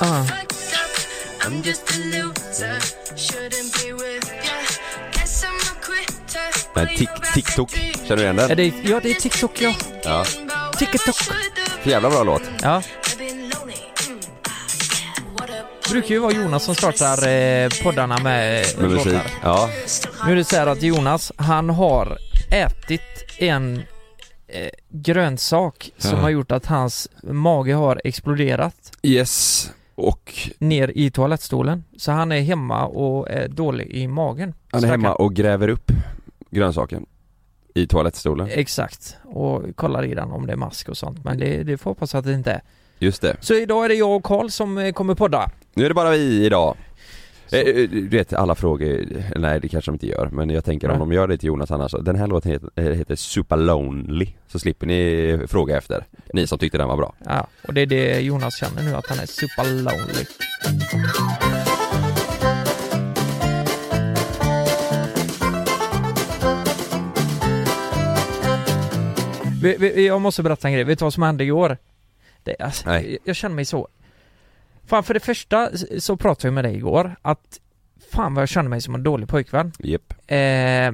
Ah. I'm just a loser, shouldn't be with ya. Guess I'm a quitter. Men tik- TikTok, känner du igen den? Är det, ja, det är TikTok ja. Ja. TikTok. Jävla bra låt. Ja. Det brukar ju vara Jonas som startar eh, poddarna med, eh, Med musik. låtar. Ja. Nu är det så här att Jonas, han har ätit en eh, grönsak som Ja. har gjort att hans mage har exploderat Yes. Och ner i toalettstolen. Så han är hemma och är dålig i magen. han är hemma och gräver upp grönsaken i toalettstolen. Exakt. Och kollar i den om det är mask och sånt. Men det, det får hoppas att det inte är. Just det. Så idag är det jag och Karl som eh, kommer podda. Nu är det bara vi idag. Eh, eh, Du vet alla frågor, nej det kanske de inte gör men jag tänker om Nej. de gör det till Jonas annars Den här låten heter, eh, heter Super Lonely Så slipper ni fråga efter Ni som tyckte den var bra Ja, och det är det Jonas känner nu, att han är super lonely. Vi, vi, jag måste berätta en grej, vet du vad som hände igår? Det, alltså, Nej. jag, jag känner mig så... Fan för det första så pratade jag med dig igår, att fan vad jag känner mig som en dålig pojkvän. Japp Eh,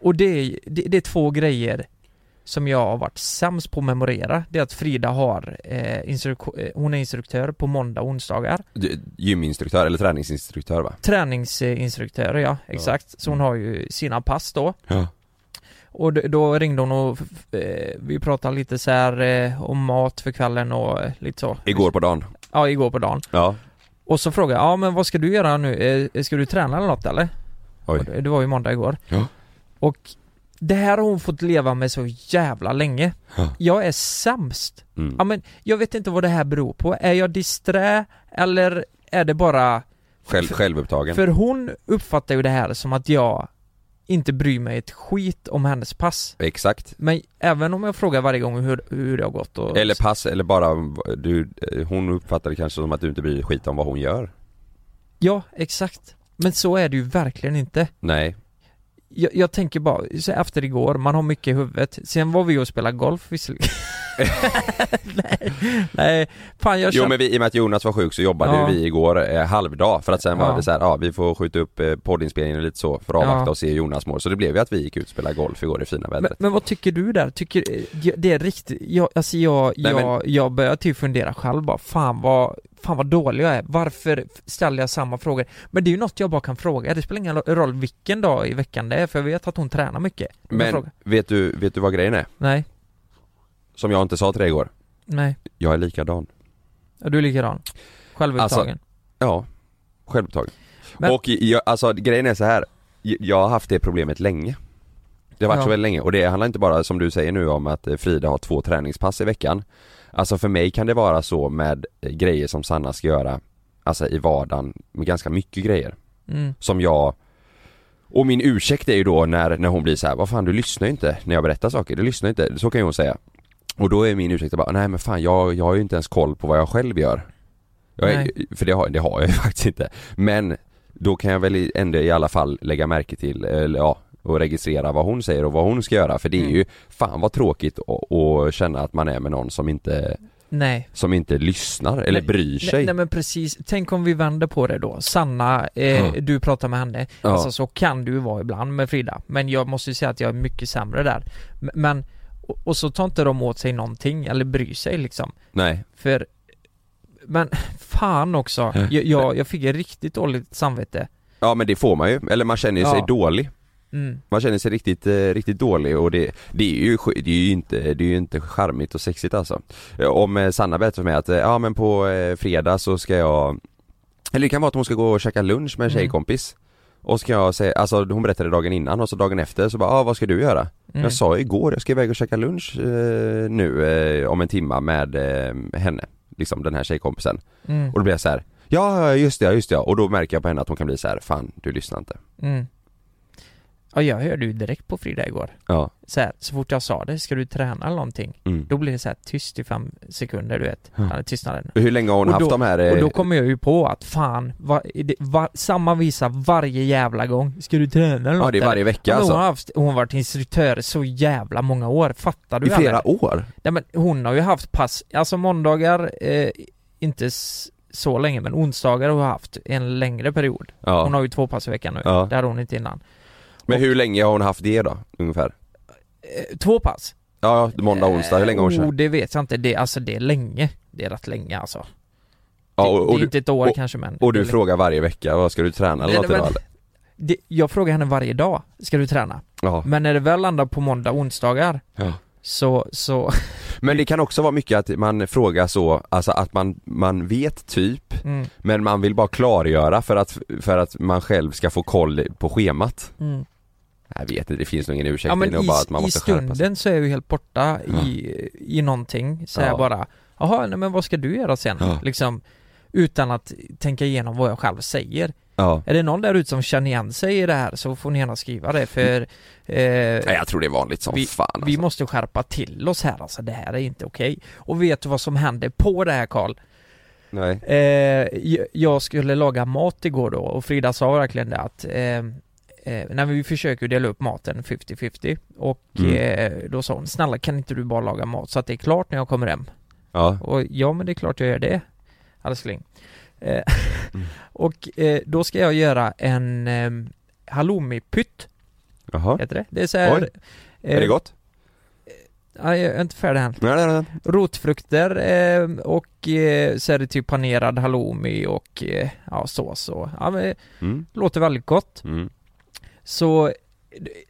och det, är- det, det är två grejer som jag har varit sämst på att memorera. Det är att Frida har, eh, eh, hon är instruktör på måndag och onsdagar. Gyminstruktör eller träningsinstruktör va? Träningsinstruktör, ja exakt. Så hon har ju sina pass då. Ja Och då ringde hon och eh, vi pratade lite så här eh, om mat för kvällen och lite så. Igår på dagen Ja, igår på dagen. Ja Och så frågade jag, ja men vad ska du göra nu? Eh, ska du träna eller något eller? Oj det, det var ju måndag igår. Ja. Och det här har hon fått leva med så jävla länge. Ja. Jag är sämst. mm. Ja men jag vet inte vad det här beror på. Är jag disträ eller är det bara... Själv, Självupptagen För hon uppfattar ju det här som att jag inte bryr mig ett skit om hennes pass. Exakt Men även om jag frågar varje gång hur, hur det har gått och... Eller pass eller bara du, eh, Hon uppfattar det kanske som att du inte bryr dig skit om vad hon gör Ja, exakt. Men så är det ju verkligen inte. Nej Jag, jag tänker bara, så efter igår, man har mycket i huvudet. Sen var vi och spelade golf visserligen. nej, nej, fan jag Jo känner... men vi, i och med att Jonas var sjuk så jobbade Ja. vi igår eh, halvdag för att sen var Ja. det så här, ja vi får skjuta upp eh, poddinspelningen och lite så för att avvakta Ja. och se Jonas mål. Så det blev ju att vi gick ut och spelade golf igår i fina Men, vädret. men vad tycker du där? Tycker, eh, det är riktigt, jag, alltså jag, Nej, jag, men- jag börjar typ fundera själv bara, fan vad, fan vad dålig jag är, varför ställer jag samma frågor? Men det är ju något jag bara kan fråga, det spelar ingen roll vilken dag i veckan det är, för jag vet att hon tränar mycket. Men vet du, vet du vad grejen är? Nej, Som jag inte sa till dig igår. nej, Jag är likadan. ja, du är likadan. Självupptagen. Ja, självupptagen. Men- Och jag, alltså grejen är så här. jag har haft det problemet länge. Det har varit Ja. så väldigt länge och det handlar inte bara som du säger nu om att eh, Frida har två träningspass i veckan. Alltså för mig kan det vara så med eh, grejer som Sanna ska göra, alltså i vardagen med ganska mycket grejer. Mm. Som jag och min ursäkt är ju då när, när hon blir så här: vad fan du lyssnar ju inte när jag berättar saker, du lyssnar inte, så kan ju hon säga. Och då är min ursäkt bara, nej men fan jag, jag har ju inte ens koll på vad jag själv gör. Jag är, för det har, det har jag ju faktiskt inte. Men då kan jag väl ändå i alla fall lägga märke till, eller ja, och registrera vad hon säger och vad hon ska göra. För det är Mm. ju, fan vad tråkigt att, känna att man är med någon som inte, Nej. som inte lyssnar eller Nej, bryr sig. Nej, nej men precis, tänk om vi vänder på det då. Sanna, eh, Ja. du pratar med henne. Ja. Alltså så kan du vara ibland med Frida. Men jag måste ju säga att jag är mycket sämre där. Men, och, och så tar inte de åt sig någonting eller bryr sig liksom. Nej. För, men fan också. Jag, jag, jag fick ett riktigt dåligt samvete. Ja men det får man ju, eller man känner ju sig Ja. dålig. Mm. Man känner sig riktigt, eh, riktigt dålig och det, det är ju, det är ju inte, det är ju inte charmigt och sexigt alltså. Eh, Om eh, Sanna berättar för mig att, ja men på fredag så ska jag Eller det kan vara att hon ska gå och käka lunch med en Mm. tjejkompis Och ska jag säga, alltså hon berättade dagen innan och så dagen efter så bara, ja vad ska du göra? Mm. Jag sa igår, jag ska iväg och käka lunch eh, nu eh, om en timma med eh, henne Liksom den här tjejkompisen Mm. Och då blir jag så här. Ja just det, just det och då märker jag på henne att hon kan bli så här, fan du lyssnar inte Mm. Ja, jag hörde ju direkt på Frida igår. Ja, Så, här, så fort jag sa det, ska du träna eller någonting? mm. Då blir det så här tyst i fem sekunder, du vet. Ja. Ja. Tystnaden. Hur länge har hon Och haft då- de här? eh, Och då kommer jag ju på att fan, va, det, va, samma visa varje jävla gång. Ska du träna eller Ja något, det är varje vecka Ja, alltså? hon, har haft, hon har varit instruktör så jävla många år, fattar du I flera eller? år? Nej men hon har ju haft pass, alltså måndagar, eh, inte så länge men onsdagar har hon haft en längre period. Ja. Hon har ju två pass i veckan nu, Ja. det hade hon inte innan. Men hur länge har hon haft det då, ungefär? Eh, två pass? Ja, måndag, onsdag, hur länge har hon Oh, kört? det vet jag inte, det, alltså det är länge. Det är rätt länge alltså. Ja, det, och, det och, är du, inte ett år och- kanske men och du frågar varje vecka, vad ska du träna eller något idag eller? det, Jag frågar henne varje dag, ska du träna? Ja. Men när det väl landar på måndag, onsdagar ja. så, så, Men det kan också vara mycket att man frågar så, alltså att man, man vet typ, mm, men man vill bara klargöra för att, för att man själv ska få koll på schemat. mm. Jag vet inte, det finns nog ingen ursäkt, Ja det är men nog i, bara att man i måste skärpa sig. stunden så är jag ju helt borta Ja. i, i någonting, så Ja. jag bara Jaha, nej men vad ska du göra sen? Ja. Liksom Utan att tänka igenom vad jag själv säger Ja. Är det någon där ute som känner igen sig i det här så får ni gärna skriva det för eh, jag tror det är vanligt som Vi- fan alltså. Vi måste skärpa till oss här alltså, det här är inte okej Och vet du vad som hände på det här Karl? Nej. Eh, jag skulle laga mat igår då och Frida sa verkligen det att eh, eh, när vi försöker dela upp maten 50-50 och Mm. eh, då sa hon snälla kan inte du bara laga mat så att det är klart när jag kommer hem? Ja. Och ja men det är klart jag gör det älskling eh, Mm. Och eh, då ska jag göra en eh, halloumipytt Jaha. heter det? Det är så här. Är det gott? Nej, jag är inte färdig än Nej, nej, nej. Rotfrukter eh, och eh, så är det typ panerad halloumi och eh, ja, sås och ja, men, Mm. låter väldigt gott. Mm. Så eh,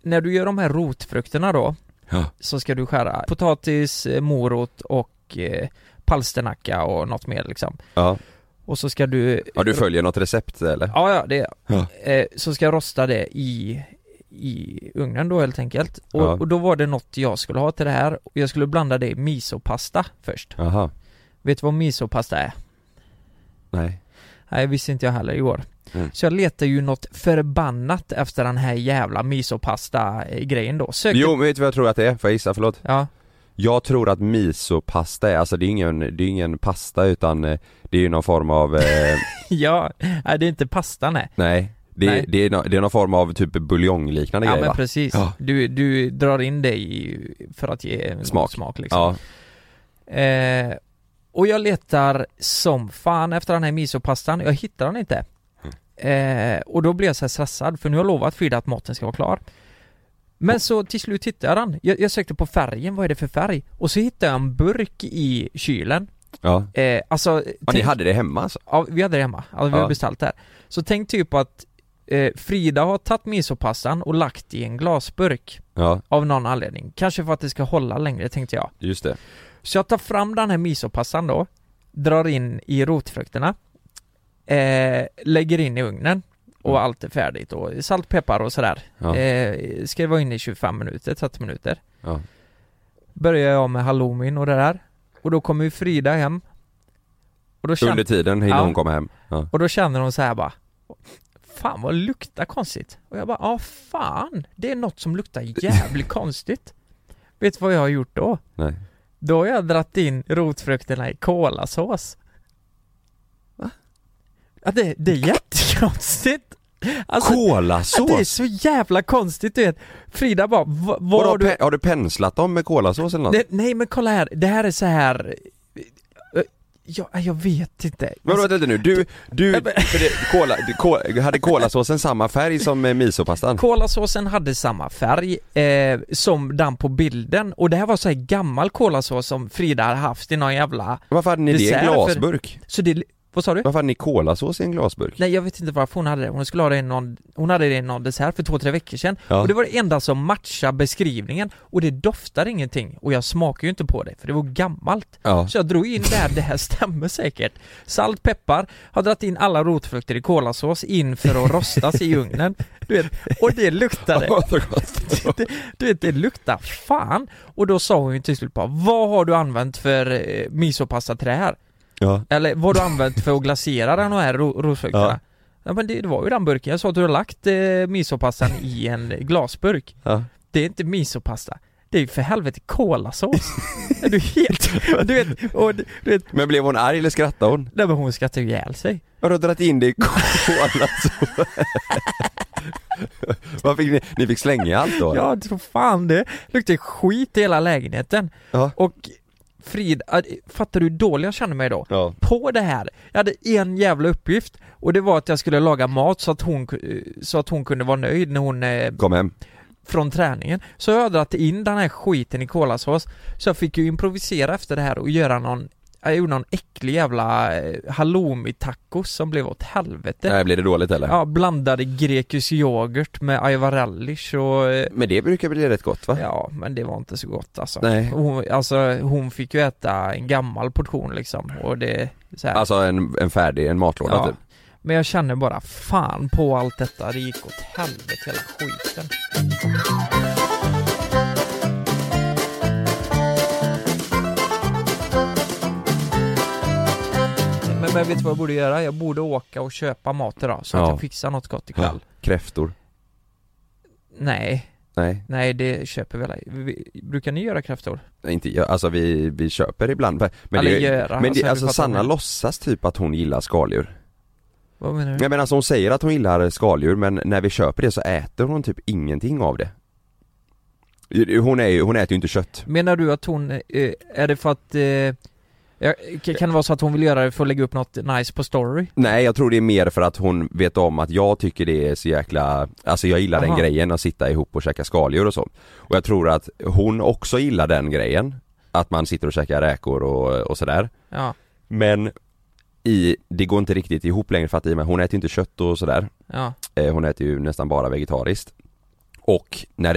när du gör de här rotfrukterna då Ja. så ska du skära potatis, eh, morot och eh, palsternacka och något mer liksom. Ja. Och så ska du ja, du följer något recept eller? Ja, ja det Ja. eh, Så ska jag rosta det i i ugnen då helt enkelt. Och, Ja. och då var det något jag skulle ha till det här. Jag skulle blanda det i misopasta först. Jaha. Vet du vad misopasta är? Nej. Nej, visste inte jag heller igår. Mm. Så jag letar ju något förbannat efter den här jävla misopasta-grejen då. Sökte... Jo, men vet du vad jag tror att det är? Får jag gissa? Förlåt? Ja. Jag tror att misopasta är, alltså det är ingen, det är ingen pasta utan eh, det är ju någon form av, eh, ja, nej det är inte pasta nej. nej. Det, Nej. det, är, nå- det är någon form av typ buljongliknande Ja grej men va? precis. Ja. Du, du drar in det i, för att ge Smak. smak liksom. Ja. Eh, och jag letar som fan efter den här misopastan, jag hittar den inte. Eh, och då blir jag så stressad för nu har jag lovat Frida att maten ska vara klar. Men så till slut hittade jag den. Jag, jag sökte på färgen, vad är det för färg? Och så hittade jag en burk i kylen. Ja. Eh, alltså, ja, ni hade det hemma alltså? Ja, vi hade det hemma. Alltså, vi har Ja. beställt det här. Så tänk typ att eh, Frida har tagit misopastan och lagt i en glasburk. Ja, Av någon anledning. Kanske för att det ska hålla längre tänkte jag. just det. Så jag tar fram den här misopastan då, drar in i rotfrukterna, eh, lägger in i ugnen och Mm. allt är färdigt och salt, peppar och sådär. Ja. Eh, ska vara inne i 25 minuter, 30 minuter. Ja. Börjar jag med halloumin och det där. Och då kommer ju Frida hem. Och då, Under känner, tiden hinner Ja. hon komma hem? Ja. och då känner hon så här bara Fan vad det luktar konstigt. Och jag bara, ja fan, det är något som luktar jävligt konstigt. Vet du vad jag har gjort då? Nej. Då har jag dratt in rotfrukterna i kolasås. Va? Ja det, det är jättekonstigt. Alltså, Kolasås? det är så jävla konstigt du vet. Frida bara, "Va- vad har du? har du penslat dem med kolasås eller något? Nej, nej men kolla här, det här är så här. Ja, jag vet inte. Men Alltså, vänta nu, du, du, för det, kola, det, kola, hade kolasåsen samma färg som eh, misopastan? Kolasåsen hade samma färg eh, som den på bilden och det här var så här gammal kolasås som Frida hade haft i någon jävla... Varför hade ni det i en Dessert för- glasburk? Så det... Vad sa du? Varför hade ni kolasås i en glasburk? Nej jag vet inte varför hon hade det, hon skulle ha det i någon, hon hade det i någon dessert för två, tre veckor sedan Ja. Och det var det enda som matchade beskrivningen och det doftar ingenting och jag smakar ju inte på det för det var gammalt Ja. Så jag drog in det här, det här stämmer säkert Salt, peppar, har dragit in alla rotfrukter i kolasås in för att rostas i ugnen Du vet, och det luktade det, Du vet, det luktar fan! Och då sa hon ju till slut bara, vad har du använt för eh, misopasta till det här? Ja. Eller vad du använt för att glasera de här ro- rotfrukterna? Ja. Ja. men det, det var ju den burken, jag sa att du har lagt eh, misopastan i en glasburk Ja. Det är inte misopasta Det är ju för helvete kolasås Är du helt, du vet, och, du vet Men blev hon arg eller skrattade hon? Nej men hon skrattar ju ihjäl sig Har du dragit in det i kolasås? Vad fick ni? Ni fick slänga allt då? Ja, tror fan det luktar skit i hela lägenheten Ja. Och Frid, äh, fattar du hur dålig jag kände mig då? Ja. På det här! Jag hade en jävla uppgift och det var att jag skulle laga mat så att hon, så att hon kunde vara nöjd när hon eh, Kom hem. från träningen. Så jag har dragit in den här skiten i kolasås Så jag fick ju improvisera efter det här och göra någon jag gjorde någon äcklig jävla eh, halloumi-tacos som blev åt helvete Nej, blir det dåligt eller? Ja, blandade grekisk yoghurt med ajvar relish och eh, Men det brukar bli rätt gott va? Ja, men det var inte så gott alltså Nej. hon, Alltså hon fick ju äta en gammal portion liksom och det så här. Alltså en, en färdig, en matlåda Ja. typ? Men jag känner bara fan på allt detta, det gick åt helvete hela skiten Men, vet du vad jag borde göra? Jag borde åka och köpa mat idag så att Ja. jag fixar något gott ikväll Kräftor? Nej, Nej, nej det köper vi vi, Brukar ni göra kräftor? inte jag, alltså vi, vi köper ibland Men Eller det, göra, men alltså, det, du alltså fattar Sanna vad jag- låtsas typ att hon gillar skaldjur Vad menar du? Nej men alltså hon säger att hon gillar skaldjur men när vi köper det så äter hon typ ingenting av det Hon är ju, hon äter ju inte kött Menar du att hon, eh, är det för att, eh, ja, kan det vara så att hon vill göra det för att lägga upp något nice på story? Nej jag tror det är mer för att hon vet om att jag tycker det är så jäkla, alltså jag gillar den Aha. grejen att sitta ihop och käka skaldjur och så. Och jag tror att hon också gillar den grejen Att man sitter och käkar räkor och, och sådär. Ja, Men i, det går inte riktigt ihop längre för att i och med, hon äter ju inte kött och sådär. Ja, eh, Hon äter ju nästan bara vegetariskt. Och när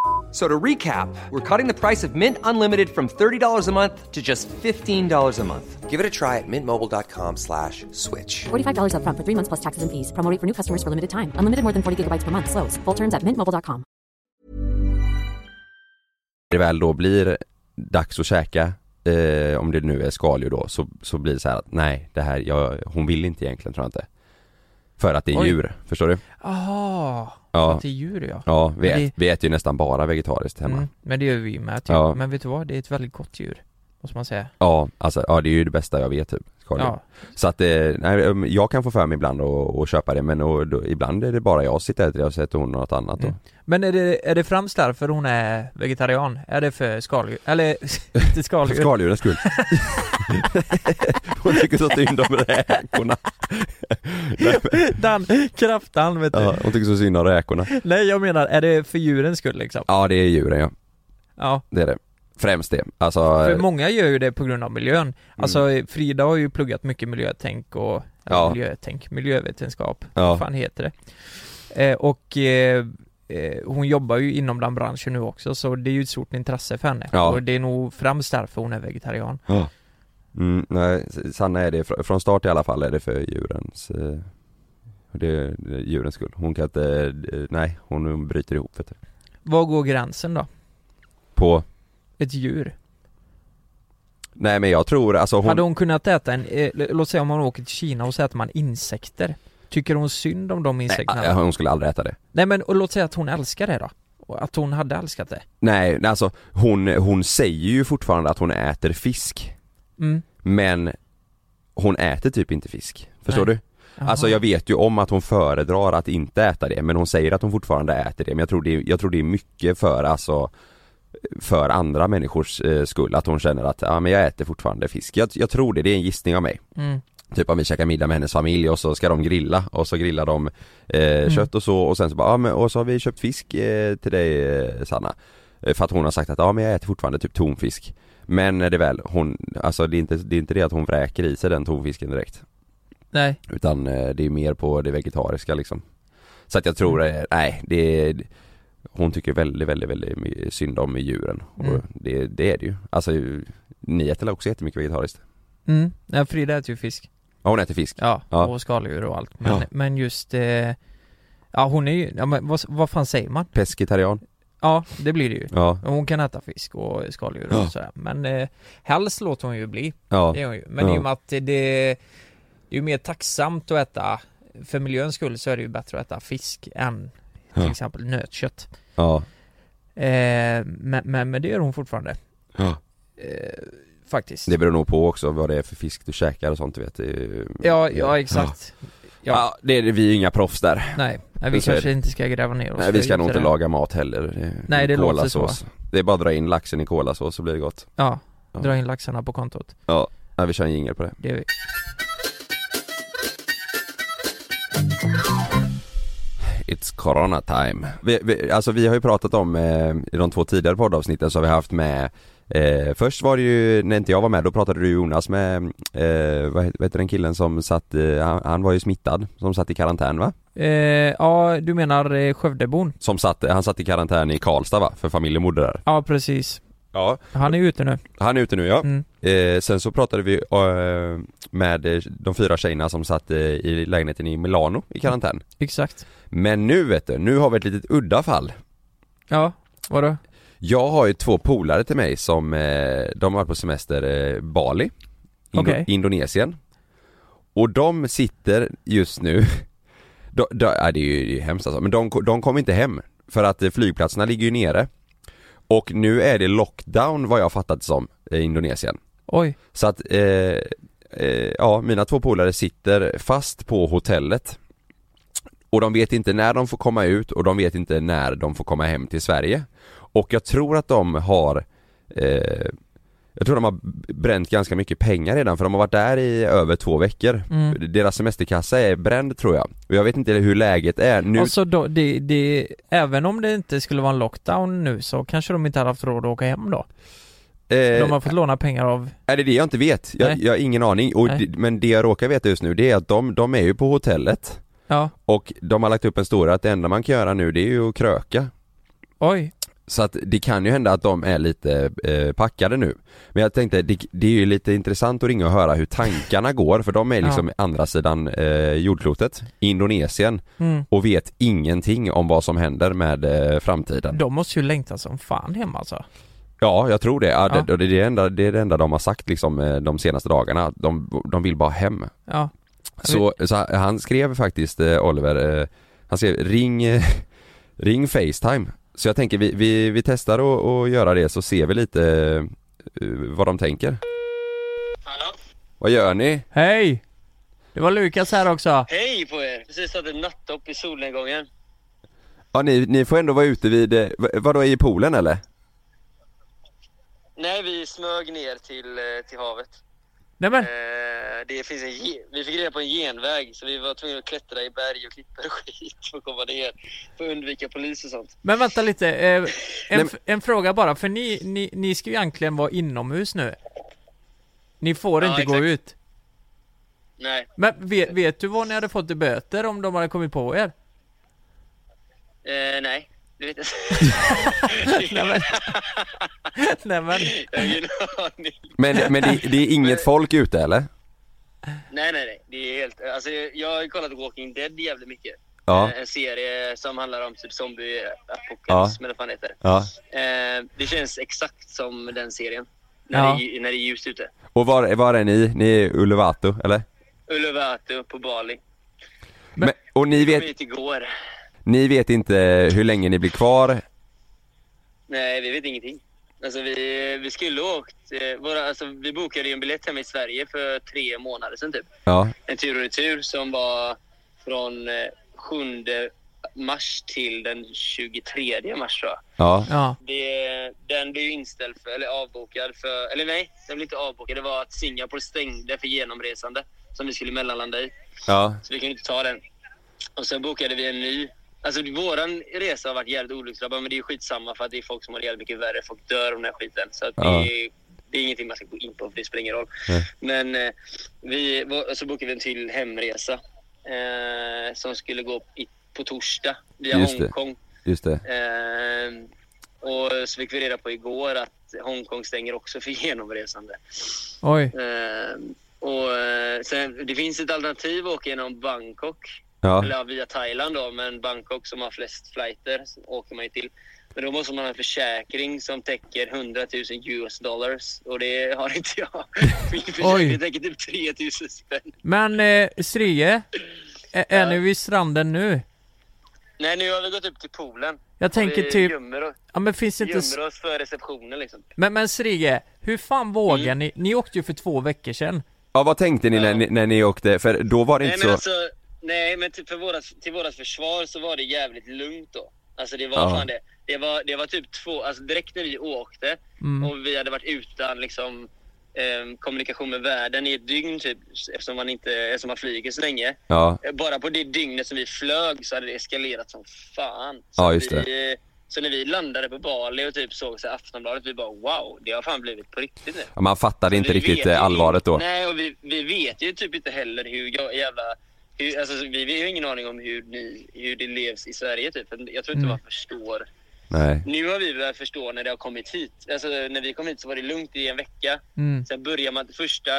So to recap, we're cutting the price of Mint Unlimited from $30 a month to just $15 a month. Give it a try at mintmobile.com slash switch. $45 upfront for three months plus taxes and fees. Promo rate for new customers for limited time. Unlimited more than 40 gigabytes per month. Slows. Full terms at mintmobile.com. det väl då blir dags att käka eh, Om det nu är skaldjur då så, så blir det så här att nej det här, jag, hon vill inte egentligen tror jag inte För att det är Oj. djur, förstår du? Aha, Ja, till djur ja ja vi, Men det- ät, vi äter ju nästan bara vegetariskt hemma mm, Men det gör vi med typ. Ja. Men vet du vad? Det är ett väldigt gott djur Måste man säga? Ja, alltså ja det är ju det bästa jag vet typ, skaldjur Ja, Så att, eh, nej, um, jag kan få för mig ibland att att köpa det men och, då, ibland är det bara jag som sitter och det och hon något annat då. Mm. Men är det, är det främst därför hon är vegetarian? Är det för skaldjur? Eller, inte För skaldjur skaldjurens skull. Hon tycker så synd om räkorna. Den kraften vet du. Ja, Hon tycker så synd om räkorna. Nej jag menar, är det för djurens skull liksom? Ja det är djuren ja, Ja, det är det Främst det, alltså för många gör ju det på grund av miljön Alltså Frida har ju pluggat mycket miljötänk och, eller Ja. miljötänk, miljövetenskap, Ja. vad fan heter det? Eh, och eh, eh, hon jobbar ju inom den branschen nu också så det är ju ett stort intresse för henne Ja. och det är nog främst därför hon är vegetarian Mm, nej, Sanna är det, fr- från start i alla fall är det för djurens eh, det, är djurens skull. Hon kan inte, eh, nej hon bryter ihop vet du. Var går gränsen då? På, Ett djur? nej men jag tror alltså hon, Hade hon kunnat äta en, eh, låt säga om hon åker till Kina och så äter man insekter Tycker hon synd om de nej, insekterna? ja, hon skulle aldrig äta det. Nej men och låt säga att hon älskar det då? Att hon hade älskat det? Nej, nej, alltså hon, hon säger ju fortfarande att hon äter fisk. Mm. Men hon äter typ inte fisk. Förstår Nej. du? Alltså jag vet ju om att hon föredrar att inte äta det men hon säger att hon fortfarande äter det men jag tror det jag tror det är mycket för alltså för andra människors eh, skull att hon känner att ja men jag äter fortfarande fisk. Jag, jag tror det, det är en gissning av mig. Mm. Typ om vi käkar middag med hennes familj och så ska de grilla och så grillar de eh, kött och så och sen så bara ja men och så har vi köpt fisk eh, till dig eh, Sanna. Eh, För att hon har sagt att ja men jag äter fortfarande typ tonfisk. Men det väl, hon, alltså det är inte det, är inte det att hon vräker i sig den tonfisken direkt. Nej, Utan det är mer på det vegetariska liksom Så att jag tror, eh, nej det är hon tycker väldigt, väldigt, väldigt synd om djuren. Mm. Och det, det är det ju. Alltså ni äter också jättemycket vegetariskt? Mm, ja, Frida äter ju fisk. Ja hon äter fisk. Ja, Ja. och skaldjur och allt. Men, Ja. men just, eh, ja hon är ju, ja, men vad, vad fan säger man? Pescetarian. Ja, det blir det ju. Ja. Hon kan äta fisk och skaldjur och Ja. sådär. Men eh, helst låter hon ju bli. Ja. Det gör hon ju. Men Ja. i och med att det, det är ju mer tacksamt att äta, för miljöns skull så är det ju bättre att äta fisk än till Ja. exempel nötkött. Ja. Eh, men, men, men det gör hon fortfarande. Ja. Eh, faktiskt. Det beror nog på också vad det är för fisk du käkar och sånt du vet. Ju- Ja, ja exakt. Ja. Ja. ja, det är, vi är inga proffs där. Nej, nej, vi Så kanske inte ska gräva ner oss. Nej vi ska nog inte det. laga mat heller. Det- Nej, det låter kolasås. Det är bara att dra in laxen i kolasås så blir det gott. Ja, Ja. dra in laxarna på kontot. Ja, ja vi kör en jingel på det. Det gör vi. It's corona time. Vi, vi, alltså vi har ju pratat om, eh, i de två tidigare poddavsnitten så har vi haft med eh, Först var det ju, när inte jag var med, då pratade du Jonas med, eh, vad, heter, vad heter den killen som satt, eh, han, han var ju smittad, som satt i karantän va? Eh, ja, du menar eh, Skövdebon? Som satt, han satt i karantän i Karlstad va? För familjen bodde där. Ja, precis. Ja. Han är ute nu. Han är ute nu ja. Mm. Eh, sen så pratade vi eh, med eh, de fyra tjejerna som satt eh, i lägenheten i Milano i karantän. Exakt. Men nu vet du, nu har vi ett litet udda fall. Ja, vadå? Jag har ju två polare till mig som, eh, de har varit på semester eh, Bali, Indo- Okej. Indonesien. Och de sitter just nu, de, de, ja, det är ju hemskt alltså, men de, de kommer inte hem. För att flygplatserna ligger ju nere. Och nu är det lockdown vad jag fattat som, i Indonesien. Oj. Så att, eh, eh, ja mina två polare sitter fast på hotellet Och de vet inte när de får komma ut och de vet inte när de får komma hem till Sverige Och jag tror att de har eh, Jag tror de har bränt ganska mycket pengar redan för de har varit där i över två veckor. Mm. Deras semesterkassa är bränd tror jag. Och jag vet inte hur läget är nu. Alltså då, det, det, även om det inte skulle vara en lockdown nu så kanske de inte hade haft råd att åka hem då? eh, De har fått låna pengar av, Är det det jag inte vet? Jag, jag har ingen aning, och det, men det jag råkar veta just nu det är att de, de är ju på hotellet. Ja, Och de har lagt upp en story att det enda man kan göra nu det är ju att kröka. Oj. Så att det kan ju hända att de är lite eh, packade nu Men jag tänkte, det, det är ju lite intressant att ringa och höra hur tankarna går för de är liksom Ja. andra sidan eh, jordklotet, Indonesien Mm. och vet ingenting om vad som händer med eh, framtiden De måste ju längta som fan hem alltså. Ja, jag tror det. Ja, Ja. Det, det, är det, enda, det är det enda de har sagt liksom eh, de senaste dagarna, de, de vill bara hem Ja. Så, så han skrev faktiskt eh, Oliver, eh, han skrev ring, ring Facetime Så jag tänker vi, vi, vi testar att att göra det så ser vi lite eh, vad de tänker Hallå? Vad gör ni? Hej! Det var Lukas här också. Hej på er! Precis ett nattdopp i solnedgången. Ja ni, ni får ändå vara ute vid, eh, vad- vadå i poolen eller? Nej, vi smög ner till, eh, till havet. Nej men, Eh, det finns en, ge- vi fick reda på en genväg så vi var tvungna att klättra i berg och klippor och skit för att komma ner. För att undvika polis och sånt. men vänta lite. Eh, en, en fråga bara, för ni, ni, ni ska ju egentligen vara inomhus nu. Ni får Ja, inte gå exakt. ut. Nej, Men vet, vet du vad ni hade fått i böter om de hade kommit på er? eh, nej. Det vet jag Nej men, nej men, Jag har ingen aning. Men, men det, det är inget folk ute eller? Nej, nej, nej. Det är helt... Alltså, jag har kollat Walking Dead jävligt mycket. Ja, Eh, En serie som handlar om typ zombie-apokalypsm eller vad fan det heter. ja Eh, det känns exakt som den serien. När, Ja. det, är- när det är ljust ute. Och var, var är ni? Ni är Uluwatu eller? Uluwatu på Bali. Men, och ni Vi kom vet, hit igår. Ni vet inte hur länge ni blir kvar? Nej, vi vet ingenting. Alltså vi, vi skulle åkt, eh, våra, alltså, vi bokade ju en biljett hemma i Sverige för tre månader sedan typ. Ja, En tur och retur som var från eh, 7 mars till den 23 mars tror jag. ja, ja, Det, den blev ju inställd för, eller avbokad för, eller nej, den blev inte avbokad. Det var att Singapore stängde för genomresande som vi skulle mellanlanda i. ja, Så vi kunde inte ta den. Och sen bokade vi en ny. Alltså våran resa har varit jävligt olycksdrabbad men det är skitsamma för att det är folk som har det jävligt mycket värre. Folk dör av den här skiten. Så att Ja. det, är, det är ingenting man ska gå in på för det spelar ingen roll. Nej. Men eh, vi, så bokade vi en till hemresa. Eh, som skulle gå i, på torsdag via Just det. Hongkong. just det. Ehm, och så fick vi reda på igår att Hongkong stänger också för genomresande. Oj. Ehm, och eh, sen, det finns ett alternativ att åka genom Bangkok. Ja, Eller via Thailand då, men Bangkok som har flest flighter åker man ju till. Men då måste man ha en försäkring som täcker 100 000 US dollars och det har inte jag. Min försäkring täcker typ 3 000 spänn. Men eh, Strie, är, är Ja. ni vid stranden nu? Nej, nu har vi gått upp till poolen. Jag tänker vi typ, gömmer, oss- ja men finns det inte... gömmer oss för receptionen liksom. Men, men Strige, hur fan vågar Mm. ni? Ni åkte ju för två veckor sedan. ja vad tänkte ni när, Ja. ni när ni åkte? För då var det Nej inte men så... alltså, nej men till, för vårat, till vårat försvar så var det jävligt lugnt då. Alltså det var Ja. fan det. Det var, det var typ två, alltså direkt när vi åkte Mm. och vi hade varit utan liksom eh, kommunikation med världen i ett dygn typ eftersom man inte, eftersom man flyger så länge. Ja, Bara på det dygnet som vi flög så hade det eskalerat som fan. Så Ja, just vi, Så när vi landade på Bali och typ såg så Aftonbladet, vi bara wow, det har fan blivit på riktigt nu. man fattade inte Vi riktigt eh, allvaret då. Nej, och vi, vi vet ju typ inte heller hur jävla... Hur, alltså, vi, vi har ju ingen aning om hur, ni, hur det levs i Sverige typ. För Jag tror inte Mm. man förstår. Nej. Nu har vi börjat förstå när det har kommit hit. Alltså när vi kom hit så var det lugnt i en vecka. Mm. Sen börjar man första,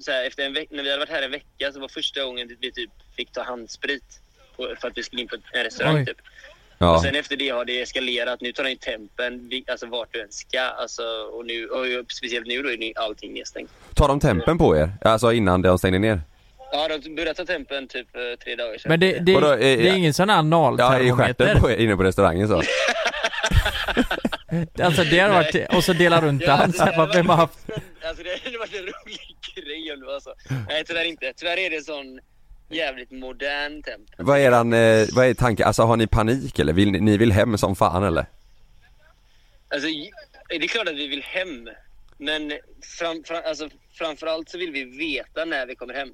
så här, efter en veck, när vi hade varit här en vecka så var första gången vi typ fick ta handsprit. på- För att vi skulle in på en restaurang Oj. typ. Ja. Och sen efter det har det eskalerat. Nu tar den ju tempen, alltså vart du än ska. Alltså, och, nu, och speciellt nu då är det allting nedstängt. Tar de tempen på er? Alltså innan de stängde ner? Ja, de började ta tempen typ eh, tre dagar sedan. Men det, det, Vadå, eh, det är ingen sån här Ja, i analtermometer? stjärten på inne på restaurangen så? Alltså det har varit, och så dela runt Ja, den, det så här, hade vad- vem har haft? Alltså det hade varit en rolig grej om det var så. Nej, tyvärr inte. Tyvärr är det sån jävligt modern temp. Vad är eran, eh, vad är tanken? Alltså har ni panik eller? Vill ni, ni vill hem som fan eller? Alltså, det är klart att vi vill hem. Men fram, fram, alltså, framförallt så vill vi veta när vi kommer hem.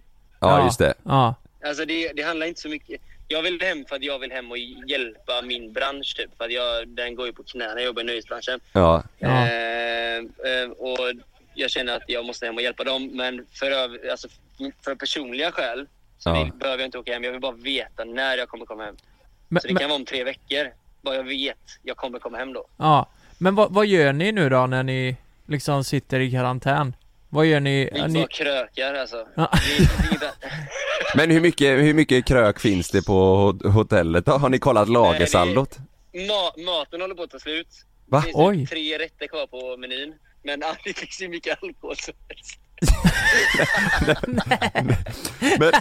Ja, just det. Ja. Alltså det, det handlar inte så mycket. Jag vill hem för att jag vill hem och hjälpa min bransch typ. För att jag, den går ju på knäna, jag jobbar i nöjesbranschen. Ja. Ja. Eh, eh, och jag känner att jag måste hem och hjälpa dem. Men för, öv- alltså, för personliga skäl så Ja. vill, behöver jag inte åka hem. Jag vill bara veta när jag kommer komma hem. Men, Så det men, kan vara om tre veckor. Bara jag vet, jag kommer komma hem då. ja. men vad, vad gör ni nu då när ni liksom sitter i karantän? Vad gör ni? Vi ni krökar alltså. Ja. Men hur mycket, hur mycket krök finns det på ho- hotellet då? Har ni kollat lagersaldot? Ma- maten håller på att ta slut. Va? Det finns Oj. tre rätter kvar på menyn. Men ah, det finns ju mycket alkohol som helst. Men,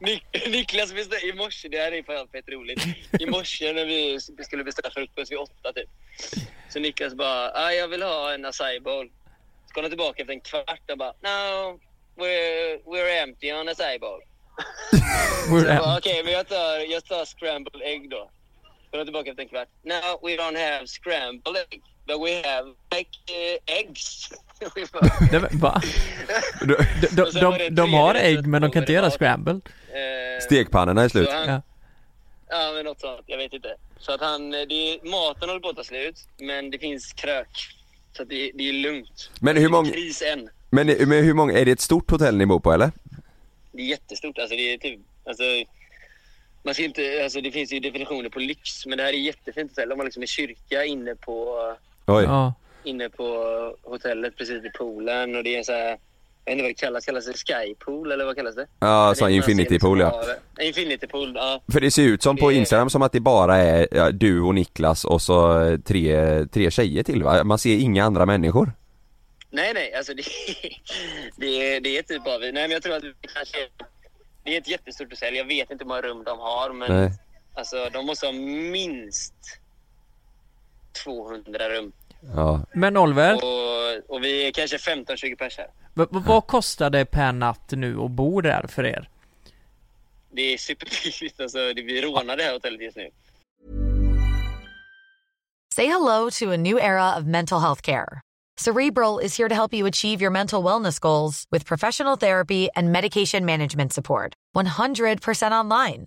Nik- Niklas beställde i morse, det här är fan fett roligt. I morse när vi skulle beställa frukost vid åtta typ. Så Niklas bara, ah, jag vill ha en acai bowl. Så kom han tillbaka efter en kvart och bara, no, we're, we're empty on jag bara, okej, men jag tar, jag tar scrambled egg då. Kom han tillbaka efter en kvart. No, we don't have scrambled egg. But we have like uh, eggs. Bara, Det, va? De, de, det de, de har ägg men de kan inte göra scramble. eh, stekpannorna är slut. han- Ja. Ja, men något sånt. Jag vet inte. Så att han, det är, maten håller på att ta slut, men det finns krök. Så det, det är lugnt. Men hur många, kris än. men, men hur många, är det ett stort hotell ni bor på eller? Det är jättestort. Alltså det är typ, alltså, man ska inte, alltså det finns ju definitioner på lyx, men det här är jättefint hotell. De har liksom en kyrka inne på, Oj. Inne på hotellet precis vid poolen och det är en så här, jag vet inte vad det kallas, kallas det skypool eller vad kallas det? Ja, sån infinity pool ja. Infinity pool, ja. För det ser ut som på Instagram som att det bara är ja, du och Niklas och så eh, tre, tre tjejer till va? Man ser inga andra människor. Nej, nej, alltså det, det, är, det är typ bara vi. Nej, men jag tror att vi kanske... Det är ett jättestort hotell. Jag vet inte hur många rum de har, men Nej. alltså de måste ha minst 200 rum. Ja. Men Oliver, Och, och vi är kanske 15-20 pers här. v- vad kostar det per natt nu att bo där för er? Det är superbilligt. Alltså, det, vi rånar det här hotellet just nu. Say hello to a new era of mental health care. Cerebral is here to help you achieve your mental wellness goals with professional therapy and medication management support. 100% online.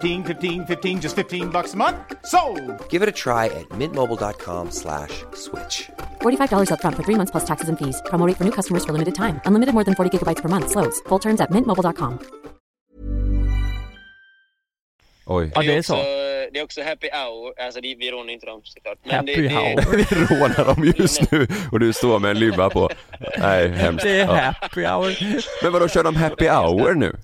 15, 15 15, just 15 bucks a month. So, Give it a try at mintmobile.com slash switch. $45 upfront for three months plus taxes and fees. Promo rate for new customers for limited time. Unlimited more than 40 gigabytes per month. Slows. Full terms at mintmobile.com. Oj. Ja det är också, så. Det är också happy hour, alltså det, vi rånar inte dem såklart. Happy det, det, hour. Vi rånar dem just nu och du står med en lubba på. Nej, hemskt. Det är Ja. happy hour. Men vadå, kör de happy hour nu?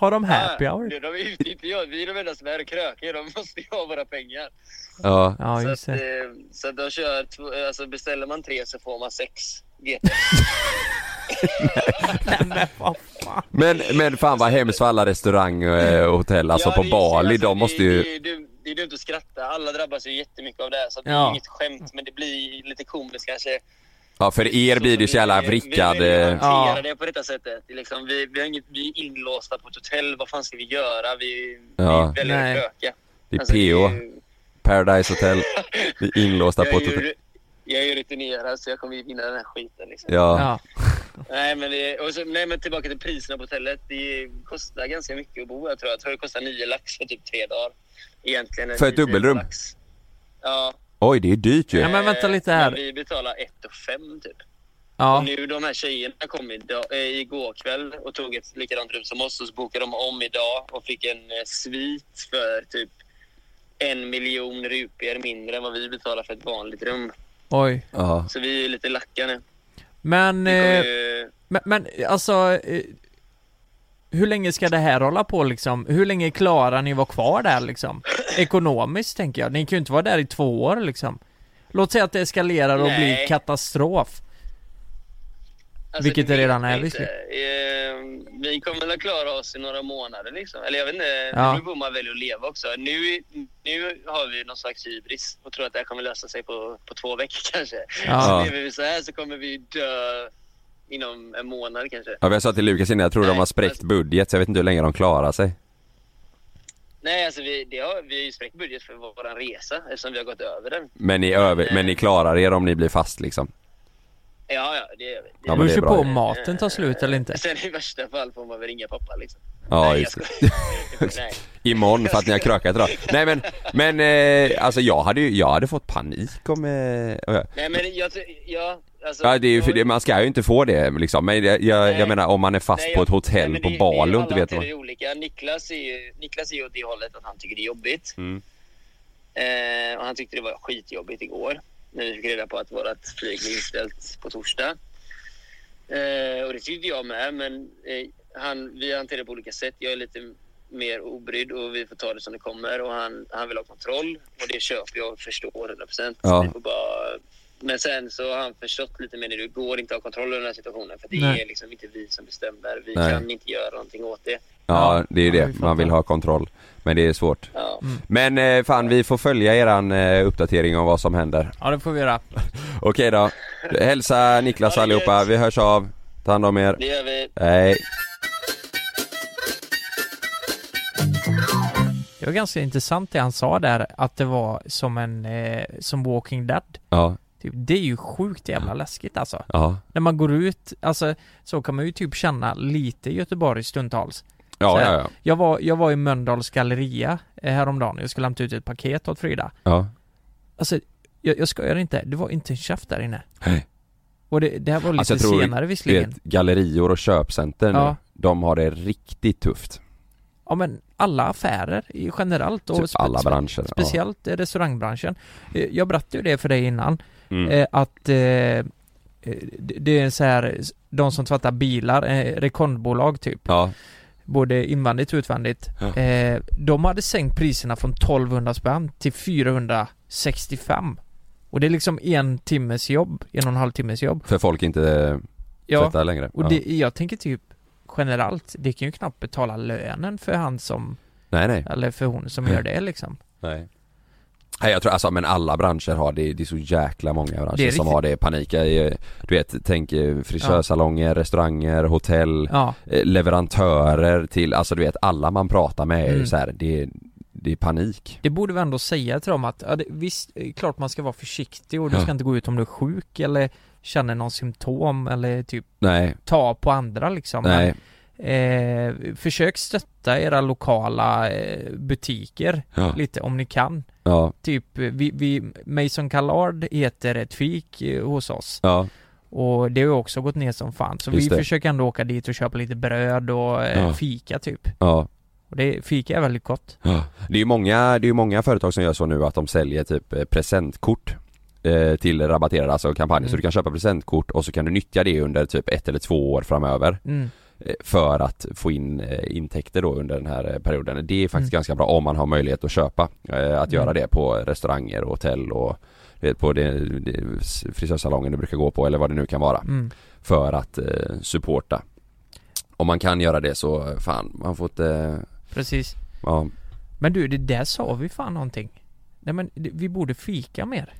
Har de happy Ah, hour? De, de utnyttjar inte jag, vi är de enda som är krökar, de måste ju ha våra pengar. Ja. Ja så, just det. eh, så att de kör, alltså beställer man tre så får man sex GT. Nej men vad fan. Men, men fan vad hemskt för alla restaurang eh, och hotell, alltså Ja, på det är- Bali, alltså, de det- måste ju... Det, är dumt- det är dumt att skratta, alla drabbas ju jättemycket av det här så det Ja. är inget skämt men det blir lite komiskt kanske. Ja för er blir det så jävla Vi- vrickad... Vi vill ju eh, Ja. det på detta sättet. Är Liksom, vi, vi, har inget, vi är inlåsta på ett hotell, vad fan ska vi göra? Vi, Ja. vi väljer Nej. att kröka. Det är Alltså, det är PO, ju- Paradise Hotel. Vi är inlåsta jag på är ett hotell. jag är ju rutinerad så jag kommer ju vinna den här skiten liksom. Ja. Ja. Nej men, det, och så, nej men tillbaka till priserna på hotellet. Det kostar ganska mycket att bo jag tror. Jag tror det kostar 9 lax för typ tre dagar. Egentligen. en För ett nio dubbelrum? lax. Ja. Oj, det är dyrt ju. Ja, men vänta lite här. Men vi betalar 1 och 5 typ. Ja. Och nu de här tjejerna kom idag, äh, igår kväll och tog ett likadant rum som oss och så bokade de om idag och fick en eh, svit för typ en miljon rupier mindre än vad vi betalar för ett vanligt rum. Oj. Ja. Så vi är lite lacka nu. Men, eh, ju... men, men alltså eh, hur länge ska det här hålla på liksom? Hur länge klarar ni vara kvar där liksom? Ekonomiskt tänker jag. Ni kan ju inte vara där i två år liksom. Låt säga att det eskalerar och Nej. blir katastrof. Alltså, Vilket det redan är, visserligen. Eh, vi kommer väl att klara oss i några månader liksom. Eller jag vet inte, Ja. på hur man väljer att leva också. Nu, nu har vi någon slags hybris och tror att det här kommer lösa sig på, på två veckor kanske. Ja. Så lever vi så här så kommer vi dö inom en månad kanske. Ja, jag sa till Lukas innan, jag tror de Nej, har spräckt alltså- budget så jag vet inte hur länge de klarar sig. Nej, alltså vi, det har, vi har ju spräckt budget för vår resa eftersom vi har gått över den. Men ni, över, men ni klarar er om ni blir fast liksom? Ja, ja, det gör vi. Det Ja, Det men beror på om maten tar slut eller inte. Sen i värsta fall får man väl ringa pappa liksom. Ja, Nej, just det. Imorgon för att ni har krökat idag. Nej men, men eh, alltså jag hade ju, jag hade fått panik om... Eh, Nej men jag ja, alltså, ja det är ju det, man ska ju inte få det liksom. Men jag, jag, jag menar om man är fast Nej, på ett hotell nej, på det- Bali och inte vet vad... olika. Niklas är ju, Niklas är ju åt det hållet att han tycker det är jobbigt. Mm. Eh, och han tyckte det var skitjobbigt igår. När vi fick reda på att vårt flyg blev inställt på torsdag. Eh, och det tyckte jag med, men eh, han, vi hanterar det på olika sätt. Jag är lite mer obrydd och vi får ta det som det kommer. Och han, han vill ha kontroll och det köper jag och förstår 100%. Ja. Vi får bara... Men sen så har han förstått lite mer nu. Det går inte att ha kontroll över den här situationen. För det Nej. är liksom inte vi som bestämmer. Vi Nej. kan inte göra någonting åt det. Ja det är Ja, det, man vill ha kontroll. Men det är svårt. Ja. Men eh, fan vi får följa eran eh, uppdatering om vad som händer. Ja det får vi göra. Okej då. Hälsa Niklas allihopa, vi hörs av. Ta hand om er. Det gör vi. Hej. Det var ganska intressant det han sa där, att det var som en, eh, som Walking Dead. Ja, Typ, det är ju sjukt jävla läskigt alltså. ja. När man går ut, alltså så kan man ju typ känna lite Göteborg stundtals. Ja, Så ja, ja. Jag var, jag var i Mölndals galleria eh, häromdagen, jag skulle hämta ut ett paket åt Frida. Ja. Alltså, jag, jag skojar inte, det var inte en käft där inne. Nej. Och det, det här var lite Alltså jag tror, senare visserligen. vet, gallerior och köpcenter nu, Ja. de har det riktigt tufft. Ja men alla affärer generellt och Typ alla branscher. ja. Speciellt eh, restaurangbranschen. Eh, Jag berättade ju det för dig innan, Mm. eh, att eh, det är så här, de som tvättar bilar, eh, rekondbolag typ. Ja, både invändigt och utvändigt. Ja. Eh, de hade sänkt priserna från 1200 spänn till 465. Och det är liksom en timmes jobb, en och en halv timmes jobb. För folk inte Ja, tvättar längre. och ja. det, jag tänker typ generellt, det kan ju knappt betala lönen för han som, Nej nej. eller för hon som gör det liksom. Nej. Nej jag tror alltså men alla branscher har det, det är så jäkla många branscher som riktigt. har det panik. Eh, Du vet, tänk eh, frisörsalonger, restauranger, hotell, Ja, eh, leverantörer till, alltså du vet alla man pratar med är Mm. så här, det, är- det är panik. det borde vi ändå säga till dem att, ja, det, visst, är klart man ska vara försiktig och du Ja. ska inte gå ut om du är sjuk eller känner någon symptom eller typ Nej, ta på andra liksom. Men, nej, Eh, försök stötta era lokala eh, butiker ja, lite om ni kan. ja, Typ, eh, vi, vi, Mason Callard heter ett fik eh, hos oss ja, och det har också gått ner som fan. Så Just vi det. försöker ändå åka dit och köpa lite bröd och Ja. fika typ. ja. Och det, fika är väldigt gott. Ja. Det är ju många, det är ju många företag som gör så nu att de säljer typ presentkort till rabatterade alltså kampanjer så Mm. du kan köpa presentkort och så kan du nyttja det under typ ett eller två år framöver Mm. Eh, för att få in eh, intäkter då under den här eh, perioden. Det är faktiskt Mm. ganska bra om man har möjlighet att köpa, att göra Mm. det på restauranger och hotell och vet, på det, det frisörsalongen du brukar gå på eller vad det nu kan vara Mm. för att supporta. Om man kan göra det så fan, man får inte, Precis. ja, Men du, det där sa vi fan någonting. Nej men vi borde fika mer.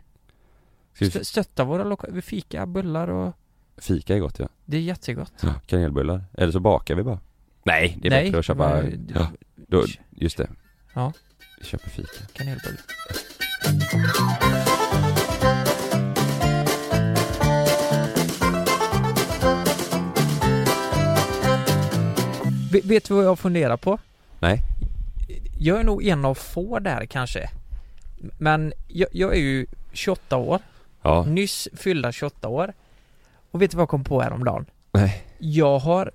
Stö- Stötta våra lokala, vi fika, bullar och fika är gott ja. det är jättegott. Ja, kanelbullar. Eller så bakar vi bara. Nej, det är Nej, bättre att köpa, men- ja, då, just det. Ja. Vi köper fika. Kanelbulle. Vet, vet du vad jag funderar på? Nej. Jag är nog en av få där kanske. Men jag, jag är ju 28 år, Ja. nyss fyllda 28 år. Och vet du vad jag kom på häromdagen? Nej. Jag har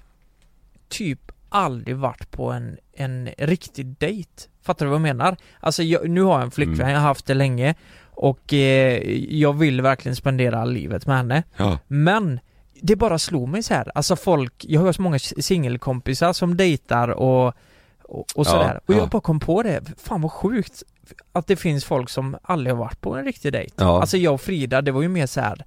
typ aldrig varit på en, en riktig dejt. Fattar du vad jag menar? Alltså jag, nu har jag en flickvän, Mm. jag har haft det länge och eh, jag vill verkligen spendera livet med henne. Ja. Men det bara slog mig så här. alltså folk, jag har så många singelkompisar som dejtar och, och, och Ja, sådär. och jag ja. bara kom på det, fan vad sjukt att det finns folk som aldrig har varit på en riktig dejt. Ja. Alltså jag och Frida, det var ju mer så här.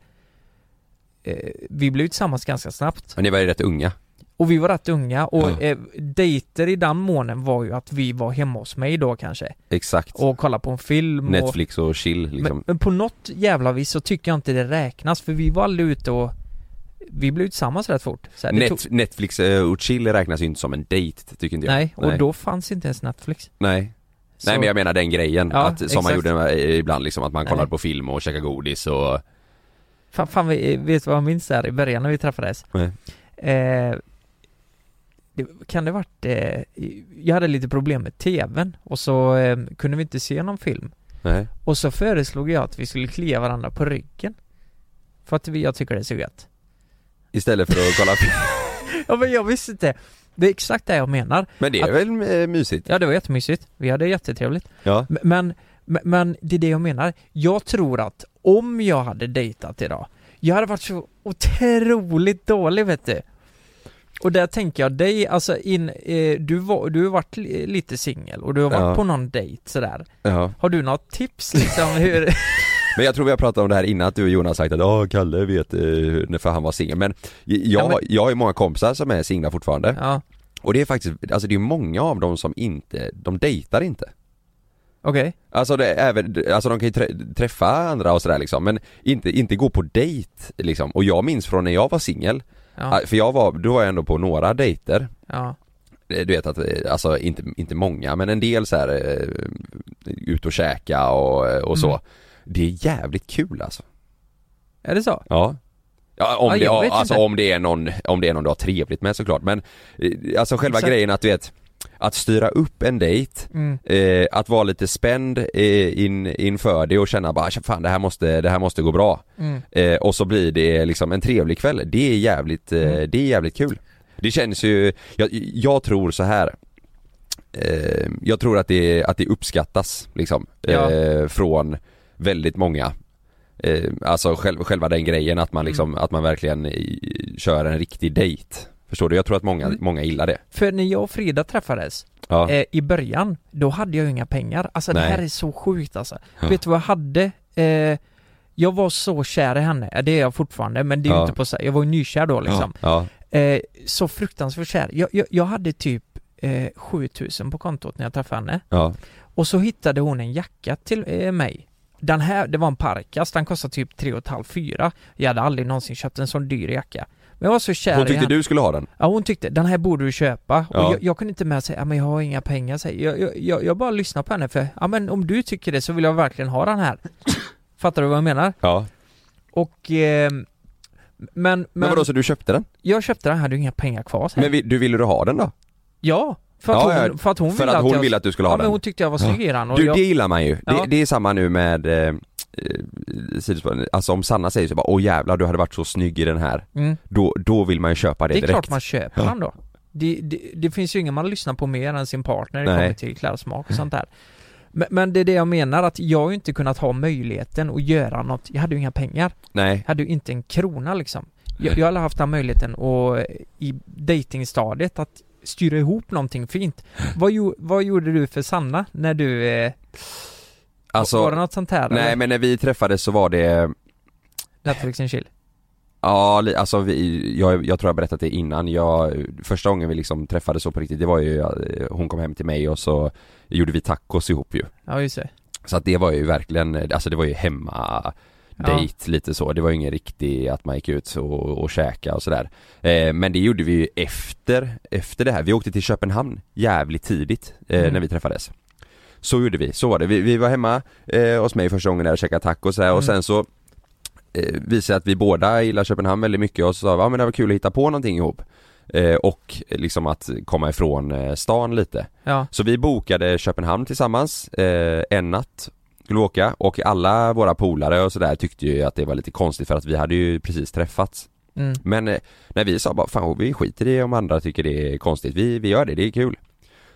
Eh, vi blev ju tillsammans ganska snabbt. Men ni var ju rätt unga. Och vi var rätt unga och Ja. eh, dejter i den månen var ju att vi var hemma hos mig då kanske Exakt. och kollade på en film och, Netflix och chill liksom. men, men på något jävla vis så tycker jag inte det räknas för vi var aldrig ute och vi blev tillsammans rätt fort så här, Net, tog, Netflix eh, och chill räknas ju inte som en dejt, tycker inte jag. Nej, och då fanns inte ens Netflix Nej. så, Nej men jag menar den grejen, Ja, att, som man exakt. gjorde eh, ibland liksom, att man Nej. kollade på film och käkade godis och fan, fan vi- vet du vad jag minns där i början när vi träffades? Nej. Eh, det, kan det varit, eh, jag hade lite problem med tvn och så eh, kunde vi inte se någon film Nej. Och så föreslog jag att vi skulle klia varandra på ryggen För att vi, jag tycker det är så gött Istället för att kolla film. Ja men jag visste inte Det är exakt det jag menar Men det är Att- väl eh, mysigt? Ja det var jättemysigt, vi hade jättetrevligt Ja. Men, men, det är det jag menar. Jag tror att om jag hade dejtat idag Jag hade varit så otroligt dålig vet du. Och där tänker jag dig, alltså in, eh, du, var, du har varit li, lite singel och du har varit Ja. på någon dejt sådär. Ja. Har du något tips liksom hur? Men jag tror vi har pratat om det här innan att du och Jonas sagt att ja Kalle vet eh, för han var singel. Men jag, Ja, men- jag har ju många kompisar som är singlar fortfarande. Ja, och det är faktiskt, alltså det är många av dem som inte, de dejtar inte okej. Alltså det är även, alltså de kan ju trä- träffa andra och sådär liksom men inte, inte gå på dejt liksom. Och jag minns från när jag var singel, Ja, för jag var, då var jag ändå på några dejter. Ja, Eh, Du vet att, eh, alltså inte, inte många men en del så här eh, ut och käka och, och så. Mm. Det är jävligt kul alltså. Är det så? Ja. Ja om, Ja, det, alltså inte. om det är någon, om det är någon du har trevligt med såklart men Alltså själva Exakt. grejen att du vet Att styra upp en dejt Mm. eh, Att vara lite spänd eh, in, inför det och känna bara fan det här måste, det här måste gå bra Mm. eh, Och så blir det liksom en trevlig kväll, det är jävligt, eh, Mm. det är jävligt kul Det känns ju, jag, jag tror så här eh, Jag tror att det, att det uppskattas liksom Ja. eh, Från väldigt många Alltså själv, själva den grejen att man liksom, att man verkligen kör en riktig dejt Förstår du? Jag tror att många, Mm. många gillar det För när jag och Frida träffades, Ja, eh, i början, då hade jag inga pengar. Alltså det Nej. här är så sjukt alltså. Ja. Vet du vad jag hade? Eh, jag var så kär i henne, det är jag fortfarande, men det är ju Ja. inte på så jag var ju nykär då liksom. Eh, så fruktansvärt kär. Jag, jag, jag hade typ eh, 7000 på kontot när jag träffade henne. ja, Och så hittade hon en jacka till eh, mig. Den här, det var en Parkas, den kostade typ 3,5-4. Jag hade aldrig någonsin köpt en sån dyr jacka. Men jag var så kär Hon i tyckte du skulle ha den? Ja hon tyckte, den här borde du köpa. Ja. Och jag, jag kunde inte med säga, ja men jag har inga pengar säger jag, jag, jag, jag bara lyssnar på henne för, ja men om du tycker det så vill jag verkligen ha den här. Fattar du vad jag menar? Ja Och, eh, men, men, Men vadå, så du köpte den? jag köpte den, hade ju inga pengar kvar sen. Men vi, du ville du ha den då? Ja, för att, Ja, hon, för att hon för ville att hon jag, ville att du skulle ha ja, den? men hon tyckte jag var snygg i den och Du, jag, det gillar man ju. Ja. Det, det är samma nu med eh, sidospår. Alltså om Sanna säger så bara åh jävlar du hade varit så snygg i den här. mm, Då, då vill man ju köpa det, det är direkt. klart man köper Ja. den då. Det, det, det finns ju ingen man lyssnar på mer än sin partner när det kommer till klädsmak och sånt där. Men, men det är det jag menar, att jag har ju inte kunnat ha möjligheten att göra något, jag hade ju inga pengar. Nej. Jag hade ju inte en krona liksom. Jag, jag hade haft den möjligheten och i datingstadiet att styra ihop någonting fint. Vad, vad gjorde du för Sanna när du, eh, Alltså, var det något sånt här nej eller? men när vi träffades så var det Netflix and chill? Ja, alltså vi, jag, jag tror jag berättat det innan, jag, första gången vi liksom träffades så på riktigt, det var ju, hon kom hem till mig och så gjorde vi tacos ihop ju Ja just det. Så att det var ju verkligen, alltså det var ju hemma date lite så, det var ju ingen riktig att man gick ut och, och käka och sådär eh, Men det gjorde vi ju efter, efter det här, vi åkte till Köpenhamn jävligt tidigt eh, Mm. när vi träffades Så gjorde vi, så var det, vi, vi var hemma eh, hos mig första gången där och käkade tacos och sådär och Mm. sen så eh, visade att vi båda gillar Köpenhamn väldigt mycket och så sa vi, ja men det var kul att hitta på någonting ihop eh, Och liksom att komma ifrån eh, stan lite Ja. Så vi bokade Köpenhamn tillsammans, eh, en natt skulle åka och alla våra polare och sådär tyckte ju att det var lite konstigt för att vi hade ju precis träffats Mm. Men eh, när vi sa bara fan vi skiter i om andra tycker det är konstigt, vi, vi gör det, det är kul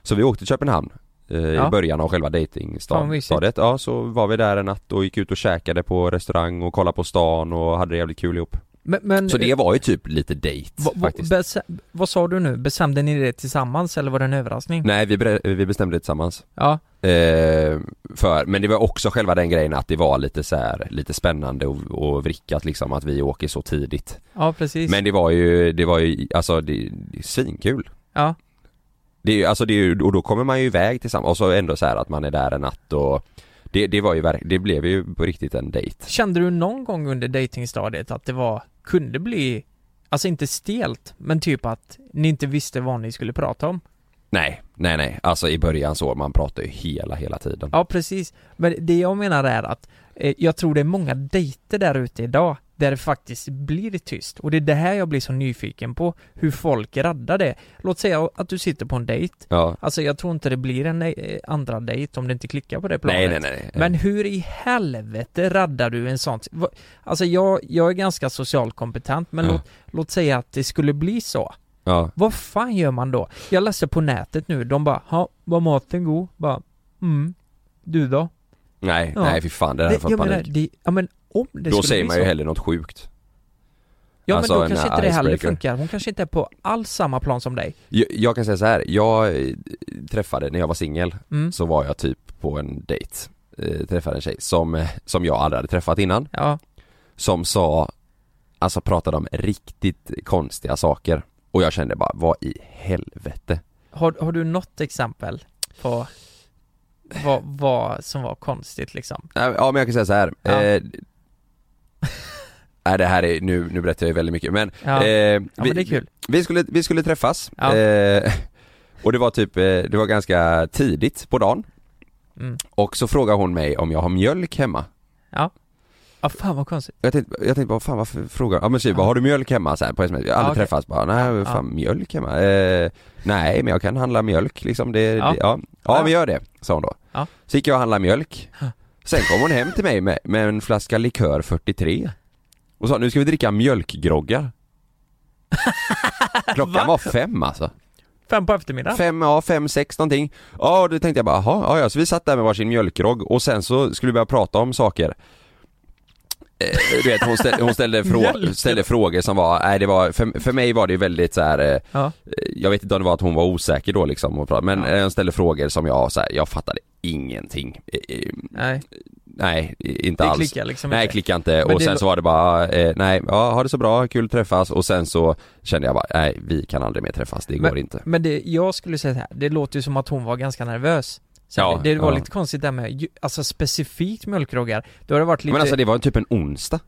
Så vi åkte till Köpenhamn eh, Ja. i början av själva dejtingstadiet mysigt. Ja så var vi där en natt och gick ut och käkade på restaurang och kollade på stan och hade det jävligt kul ihop Men, men Så det var ju typ lite dejt faktiskt vad sa du nu? Bestämde ni det tillsammans eller var det en överraskning? Nej vi, vi bestämde det tillsammans Ja, Eh, för, men det var också själva den grejen att det var lite så här, lite spännande och, och vrickat liksom att vi åker så tidigt. ja precis. Men det var ju, det var ju, alltså det, det är svinkul. Ja. Det är ju, alltså det är ju, och då kommer man ju iväg tillsammans och så ändå så här att man är där en natt och det, det var ju verk, det blev ju på riktigt en dejt. Kände du någon gång under datingstadiet att det var, kunde bli, alltså inte stelt, men typ att ni inte visste vad ni skulle prata om? Nej, nej nej, alltså i början så, man pratar ju hela, hela tiden. Ja precis, men det jag menar är att eh, jag tror det är många dejter där ute idag där det faktiskt blir tyst och det är det här jag blir så nyfiken på, hur folk räddar det. Låt säga att du sitter på en dejt, Ja. alltså jag tror inte det blir en eh, andra dejt om det inte klickar på det planet. Nej, nej, nej, nej. Men hur i helvete räddar du en sån? Alltså jag, jag är ganska socialt kompetent men Ja. låt, låt säga att det skulle bli så. Ja. Vad fan gör man då? Jag läste på nätet nu, de bara ha, var maten god? Bara, mm. Du då? Nej, Ja. nej fy fan det där jag fått jag menar, panik. det, ja men om det Då säger man ju hellre något sjukt. Ja alltså men då kanske inte det heller funkar. Hon kanske inte är på alls samma plan som dig. Jag, jag kan säga så här. jag eh, träffade, när jag var singel, Mm. så var jag typ på en dejt eh, Träffade en tjej som, eh, som jag aldrig hade träffat innan Ja. Som sa, alltså pratade om riktigt konstiga saker Och jag kände bara, vad i helvete? Har, har du något exempel på vad, vad som var konstigt liksom? Ja, men jag kan säga så här. Ja. Eh, Nej det här är, nu, nu berättar jag väldigt mycket men, Ja. eh, Ja men det är kul. Vi skulle, vi skulle träffas Ja. eh, Och det var typ, eh, det var ganska tidigt på dagen Mm. Och så frågar hon mig om jag har mjölk hemma Ja. Ja fan vad konstigt. Jag tänkte, jag tänkte bara, fan varför frågar Ja men typ, Ja. har du mjölk hemma så här, på sms? Jag har aldrig okej. träffats bara, nej Ja, fan mjölk hemma? Eh, nej men jag kan handla mjölk liksom, det, Ja. det ja. ja Ja. men gör det, sa hon då Ja. Så gick jag och handlade mjölk Sen kom hon hem till mig med, med en flaska likör 43 Och sa, nu ska vi dricka mjölkgroggar. Klockan var fem alltså. Fem på eftermiddagen? Fem, ja fem, sex någonting. Ja då tänkte jag bara, jaha, ja, ja. Så vi satt där med varsin mjölkgrogg och sen så skulle vi börja prata om saker du vet hon ställde, hon ställde, frå, ställde frågor som var, nej det var, för, för mig var det väldigt så här. eh, Ja. jag vet inte om det var att hon var osäker då liksom, men Ja. eh, hon ställde frågor som jag så här, jag fattade ingenting. Eh, eh, Nej, Nej, inte det alls. klickar liksom Nej, inte. klicka inte. Men Och sen så var det bara, eh, nej, ja, ha det så bra, kul att träffas. Och sen så kände jag bara, nej, vi kan aldrig mer träffas, det går inte. Men det, jag skulle säga så här, det låter ju som att hon var ganska nervös. Så Ja, det, var ja. lite konstigt där med, alltså specifikt mjölkroggar. Då har det varit lite, Men alltså det var typ en onsdag.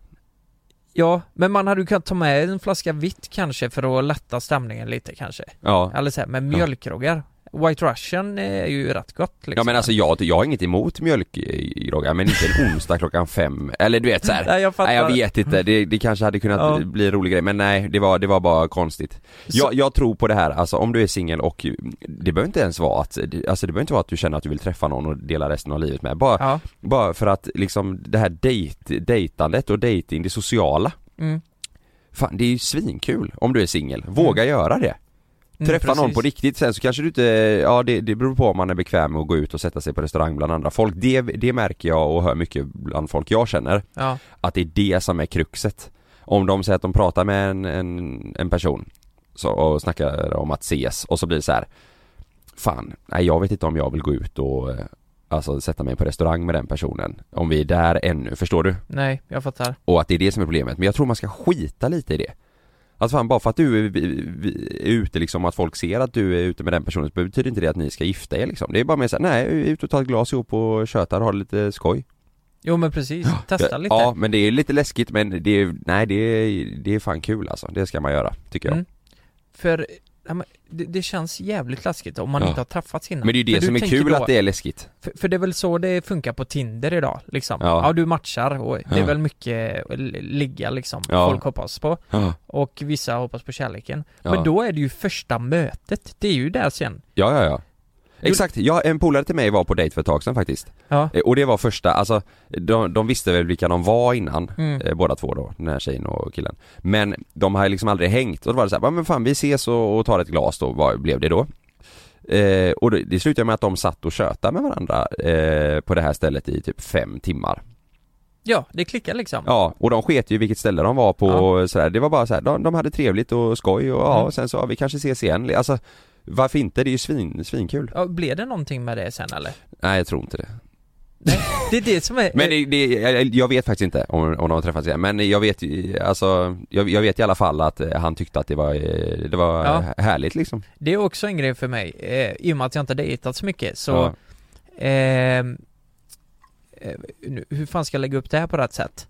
ja, men man hade ju kunnat ta med en flaska vitt kanske för att lätta stämningen lite kanske. Ja. Eller så här, med mjölkroggar. White Russian är ju rätt gott liksom. Ja men alltså jag, jag har inget emot mjölkgroggar men inte en onsdag klockan fem, eller du vet så här. Nej jag fattar. Nej jag vet inte, det, det kanske hade kunnat Ja. bli en rolig grej men nej det var, det var bara konstigt. Jag, jag tror på det här, alltså om du är singel och det behöver inte ens vara att, alltså det behöver inte vara att du känner att du vill träffa någon och dela resten av livet med. Bara, Ja. bara för att liksom det här dejt, dejtandet och dating, det sociala. Mm. Fan det är ju svinkul om du är singel, våga göra det. Mm, Träffa någon precis. på riktigt, sen så kanske du inte, ja det, det beror på om man är bekväm med att gå ut och sätta sig på restaurang bland andra folk. Det, det märker jag och hör mycket bland folk jag känner, Ja. att det är det som är kruxet. Om de säger att de pratar med en, en, en person så, och snackar om att ses och så blir det så här. Fan, nej jag vet inte om jag vill gå ut och eh, Alltså sätta mig på restaurang med den personen Om vi är där ännu, förstår du? Nej, jag fattar. Och att det är det som är problemet, men jag tror man ska skita lite i det Alltså fan bara för att du är, är ute liksom, att folk ser att du är ute med den personen så betyder inte det att ni ska gifta er liksom. Det är bara mer såhär, nej, ut och ta ett glas ihop och tjötar och ha lite skoj. Jo men precis, testa lite. Ja men det är lite läskigt men det är, nej det är, det är fan kul alltså, det ska man göra, tycker jag. Mm. För, det, det känns jävligt läskigt om man Ja. inte har träffats innan. Men det är ju För det du som är tänker kul då- att det är läskigt För, för det är väl så det funkar på Tinder idag liksom. Ja. Ja, du matchar och det är Ja. väl mycket ligga liksom, Ja. folk hoppas på. Ja, Och vissa hoppas på kärleken. Ja. Men då är det ju första mötet, det är ju där sen. ja, ja, ja. Exakt, ja, en polare till mig var på dejt för ett tag sedan faktiskt Ja. Eh, Och det var första, alltså de, de visste väl vilka de var innan, Mm. eh, båda två då, den här tjejen och killen Men de har liksom aldrig hängt och då var det så här, "Ja, men fan vi ses och, och tar ett glas då, vad blev det då? Eh, och det, det slutade med att de satt och tjötade med varandra eh, på det här stället i typ fem timmar Ja, det klickar liksom. Ja, och de sket ju vilket ställe de var på och sådär. Det var bara så här, de, de hade trevligt och skoj och ja, Mm. och sen så, ja, vi kanske ses igen. Alltså varför inte? Det är ju svin, svinkul. Ja, blev det någonting med det sen eller? Nej jag tror inte det. Det är det som är... Men det, det, jag, vet faktiskt inte om, om de har träffats igen, men jag vet ju, alltså, jag, jag vet i alla fall att eh, han tyckte att det var, eh, det var Ja. härligt liksom. Det är också en grej för mig, eh, i och med att jag inte dejtat så mycket så Ja. ehm, eh, Hur fan ska jag lägga upp det här på rätt sätt?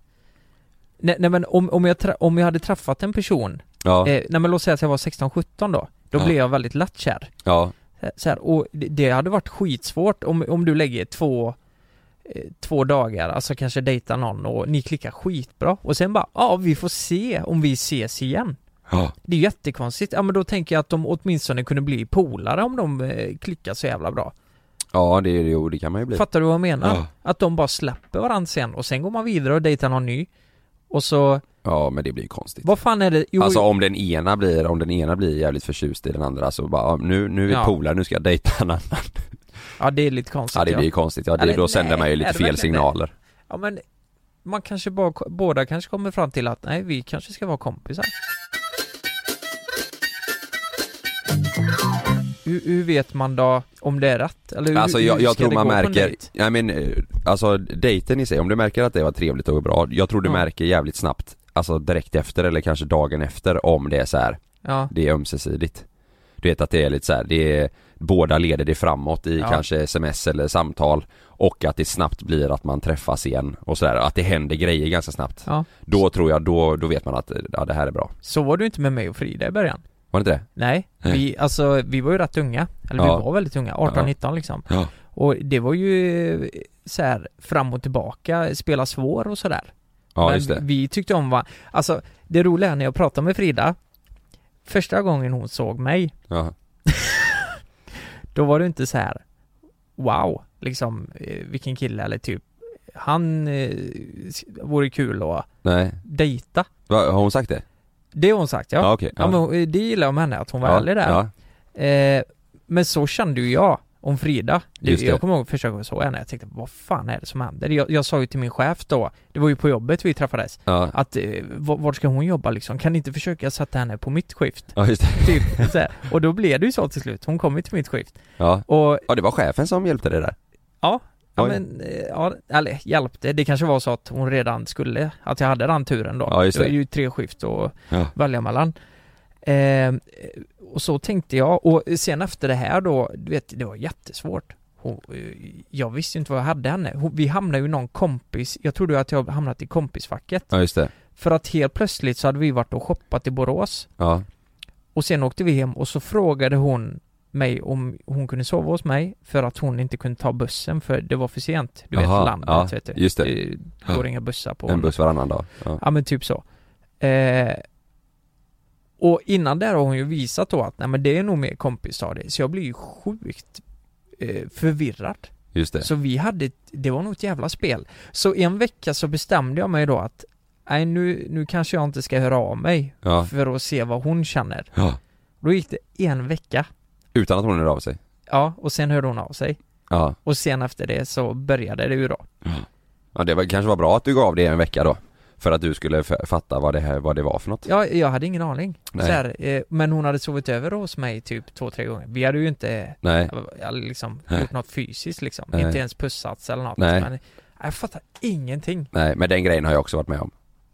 Nej, nej men om, om, jag om jag hade träffat en person, Ja, eh, nej men låt säga att jag var 16-17 då Då Ja. blev jag väldigt lättkär ja, Eh, så här, och det, hade varit skitsvårt om, om du lägger två eh, Två dagar, alltså kanske dejta någon och ni klickar skitbra och sen bara, ja vi får se om vi ses igen ja, Det är jättekonstigt, ja men då tänker jag att de åtminstone kunde bli polare om de eh, klickar så jävla bra ja det, jo, det kan man ju bli. Fattar du vad jag menar? Ja. Att de bara släpper varandra sen och sen går man vidare och dejtar någon ny Och så, Ja men det blir ju konstigt. vad fan är det? Jo, Alltså om den ena blir, om den ena blir jävligt förtjust i den andra så bara, nu, nu är vi Ja. polare, nu ska jag dejta en annan. ja det är lite konstigt Ja det blir ju konstigt, ja, det, Eller då sänder nej, man ju lite fel verkligen det? signaler. Ja men man kanske bara, båda kanske kommer fram till att nej vi kanske ska vara kompisar hur, hur vet man då om det är rätt? Eller hur, Alltså jag, jag tror man märker, ja men eh, alltså dejten i sig, om du märker att det var trevligt och bra, jag tror du Ja. märker jävligt snabbt, alltså direkt efter eller kanske dagen efter om det är så här, Ja, det är ömsesidigt. Du vet att det är lite så här, det är, båda leder det framåt i Ja. kanske sms eller samtal och att det snabbt blir att man träffas igen och sådär, att det händer grejer ganska snabbt. ja. Då tror jag, då, då vet man att ja, det här är bra. Så var du inte med mig och Frida i början Var det inte det? Nej, Nej. vi, alltså vi var ju rätt unga, eller Ja. vi var väldigt unga, 18-19 liksom Ja. Och det var ju så här fram och tillbaka, spela svår och sådär Ja Men just det. vi tyckte om va, alltså det roliga är när jag pratade med Frida Första gången hon såg mig, Ja. då var det inte så här Wow, liksom eh, vilken kille eller typ Han eh, vore kul att Nej, dejta Va, har hon sagt det? Det har hon sagt ja, Ja, okej. ja. men det gillar jag med henne, att hon var ärlig där Ja. Eh, men så kände ju jag om Frida. Det, Just det. Jag kommer ihåg första gången jag såg henne, jag tänkte vad fan är det som händer? Jag, jag sa ju till min chef då, det var ju på jobbet vi träffades, Ja, att eh, v- vart ska hon jobba liksom? Kan ni inte försöka sätta henne på mitt skift? ja just det. Typ så här. Och då blev det ju så till slut, hon kom ju till mitt skift. Ja. Och ja, det var chefen som hjälpte dig där. Ja, ja men, eh, ja, eller hjälpte. Det kanske var så att hon redan skulle, att jag hade den turen då. Ja, just det. var ju tre skift att Ja. välja mellan. Eh, och så tänkte jag, och sen efter det här då, du vet, det var jättesvårt. Hon, eh, jag visste inte vad jag hade henne. Hon, vi hamnade ju någon kompis, jag trodde att jag hamnat i kompisfacket. Ja, just det. För att helt plötsligt så hade vi varit och shoppat i Borås. Ja. Och sen åkte vi hem och så frågade hon mig om hon kunde sova hos mig för att hon inte kunde ta bussen för det var för sent. Du vet Jaha, landet ja, vet du. just det. Det går inga bussar på En buss varannan dag. Ja. Ja men typ så. Eh, och innan där har hon ju visat då att nej men det är nog mer kompisstadie. Så jag blir ju sjukt eh, förvirrad. Just det. Så vi hade, det var nog ett jävla spel. Så en vecka så bestämde jag mig då att nej nu, nu kanske jag inte ska höra av mig Ja. för att se vad hon känner. ja. Då gick det en vecka. Utan att hon hörde av sig. Ja, och sen hörde hon av sig. Ja. Och sen efter det så började det ju då. Ja det var, kanske var bra att du gav det en vecka då. För att du skulle fatta vad det, här, vad det var för något. Ja, jag hade ingen aning. Nej. Så här, eh, men hon hade sovit över hos mig typ två, tre gånger. Vi hade ju inte Nej. liksom Nej. gjort något fysiskt liksom. Nej. Inte ens pussats eller något. Nej. Men jag fattar ingenting. Nej men den grejen har jag också varit med om.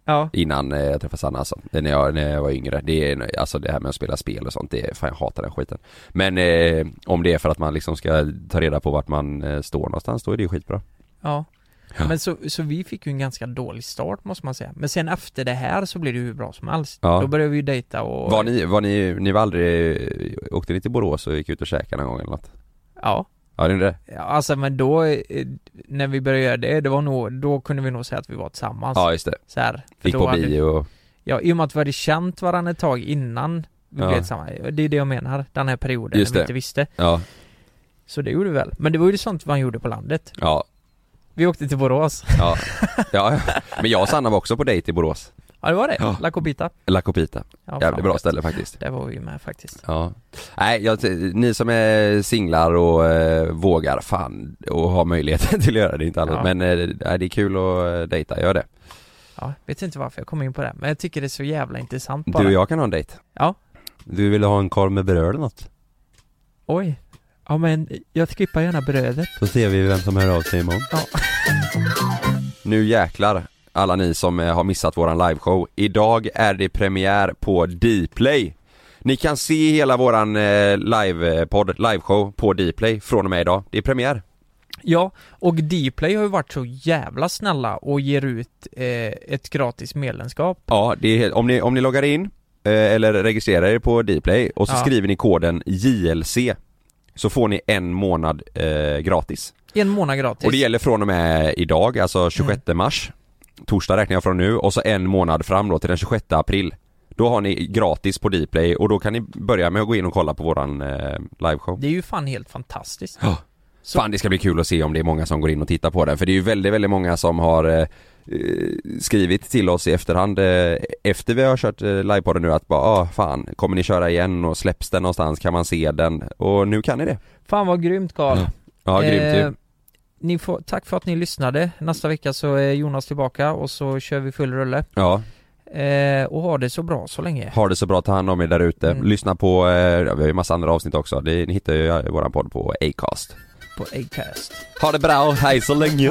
Ja. Innan eh, jag träffade Sanna alltså. När jag, när jag var yngre. Det är, alltså det här med att spela spel och sånt, det är, fan jag hatar den skiten. Men eh, om det är för att man liksom ska ta reda på vart man eh, står någonstans, då är det ju skitbra. Ja. Ja. Men så, så vi fick ju en ganska dålig start måste man säga. Men sen efter det här så blev det ju hur bra som helst. Ja. Då började vi ju dejta och... Var ni, var ni, ni var aldrig, åkte ni till Borås och gick ut och käkade någon gång eller något? Ja. Ja det är det? Ja, alltså men då, eh, när vi började göra det, det var nog, då kunde vi nog säga att vi var tillsammans. Ja just det. Så här, Gick på bio och, Ja, i och med att vi hade känt varandra ett tag innan vi Ja. blev tillsammans. Det är det jag menar, den här perioden Just när vi det. inte visste. ja, Så det gjorde vi väl. Men det var ju sånt man gjorde på landet. ja, Vi åkte till Borås. ja, ja. Men jag och Sanna var också på dejt i Borås. Ja det var det, Ja. La Copita. La Copita. Ja, Jävligt bra ställe faktiskt. Där var vi med faktiskt. Ja. Nej, jag, ni som är singlar och eh, vågar fan och har möjligheten till att göra det, inte alla. Ja. Men eh, det är kul att eh, dejta, gör det. Ja, vet inte varför jag kom in på det. Men jag tycker det är så jävla intressant bara. Du och jag kan ha en dejt. Ja. Du vill ha en korv med bröd eller något? Oj. Ja men jag skippar gärna brödet. Då ser vi vem som hör av sig imorgon. Ja. Nu jäklar alla ni som eh, har missat våran liveshow. Idag är det premiär på Dplay. Ni kan se hela våran eh, livepodd, liveshow på Dplay från och med idag. Det är premiär. Ja, och Dplay har ju varit så jävla snälla och ger ut eh, ett gratis medlemskap. Ja, det är, om, ni, om ni loggar in eh, eller registrerar er på Dplay och så Ja. skriver ni koden JLC så får ni en månad eh, gratis. En månad gratis. Och det gäller från och med idag, alltså 26 mars Torsdag räknar jag från nu och så en månad fram då till den 26 april Då har ni gratis på Dplay och då kan ni börja med att gå in och kolla på våran eh, liveshow Det är ju fan helt fantastiskt. Ja. Så- Fan det ska bli kul att se om det är många som går in och tittar på den för det är ju väldigt, väldigt många som har eh, eh, skrivit till oss i efterhand eh, efter vi har kört eh, livepodden nu att bara ah, fan, kommer ni köra igen och släpps den någonstans kan man se den och nu kan ni det Fan vad grymt Karl. Ja. Ja, grymt ju. Ni får, tack för att ni lyssnade. Nästa vecka så är Jonas tillbaka och så kör vi full rulle. Ja, Eh, och ha det så bra så länge. ha det så bra, ta hand om er där ute. Mm. Lyssna på, eh, vi har ju massa andra avsnitt också, det, ni hittar ju våran podd på Acast. På Acast. Ha det bra, hej så länge!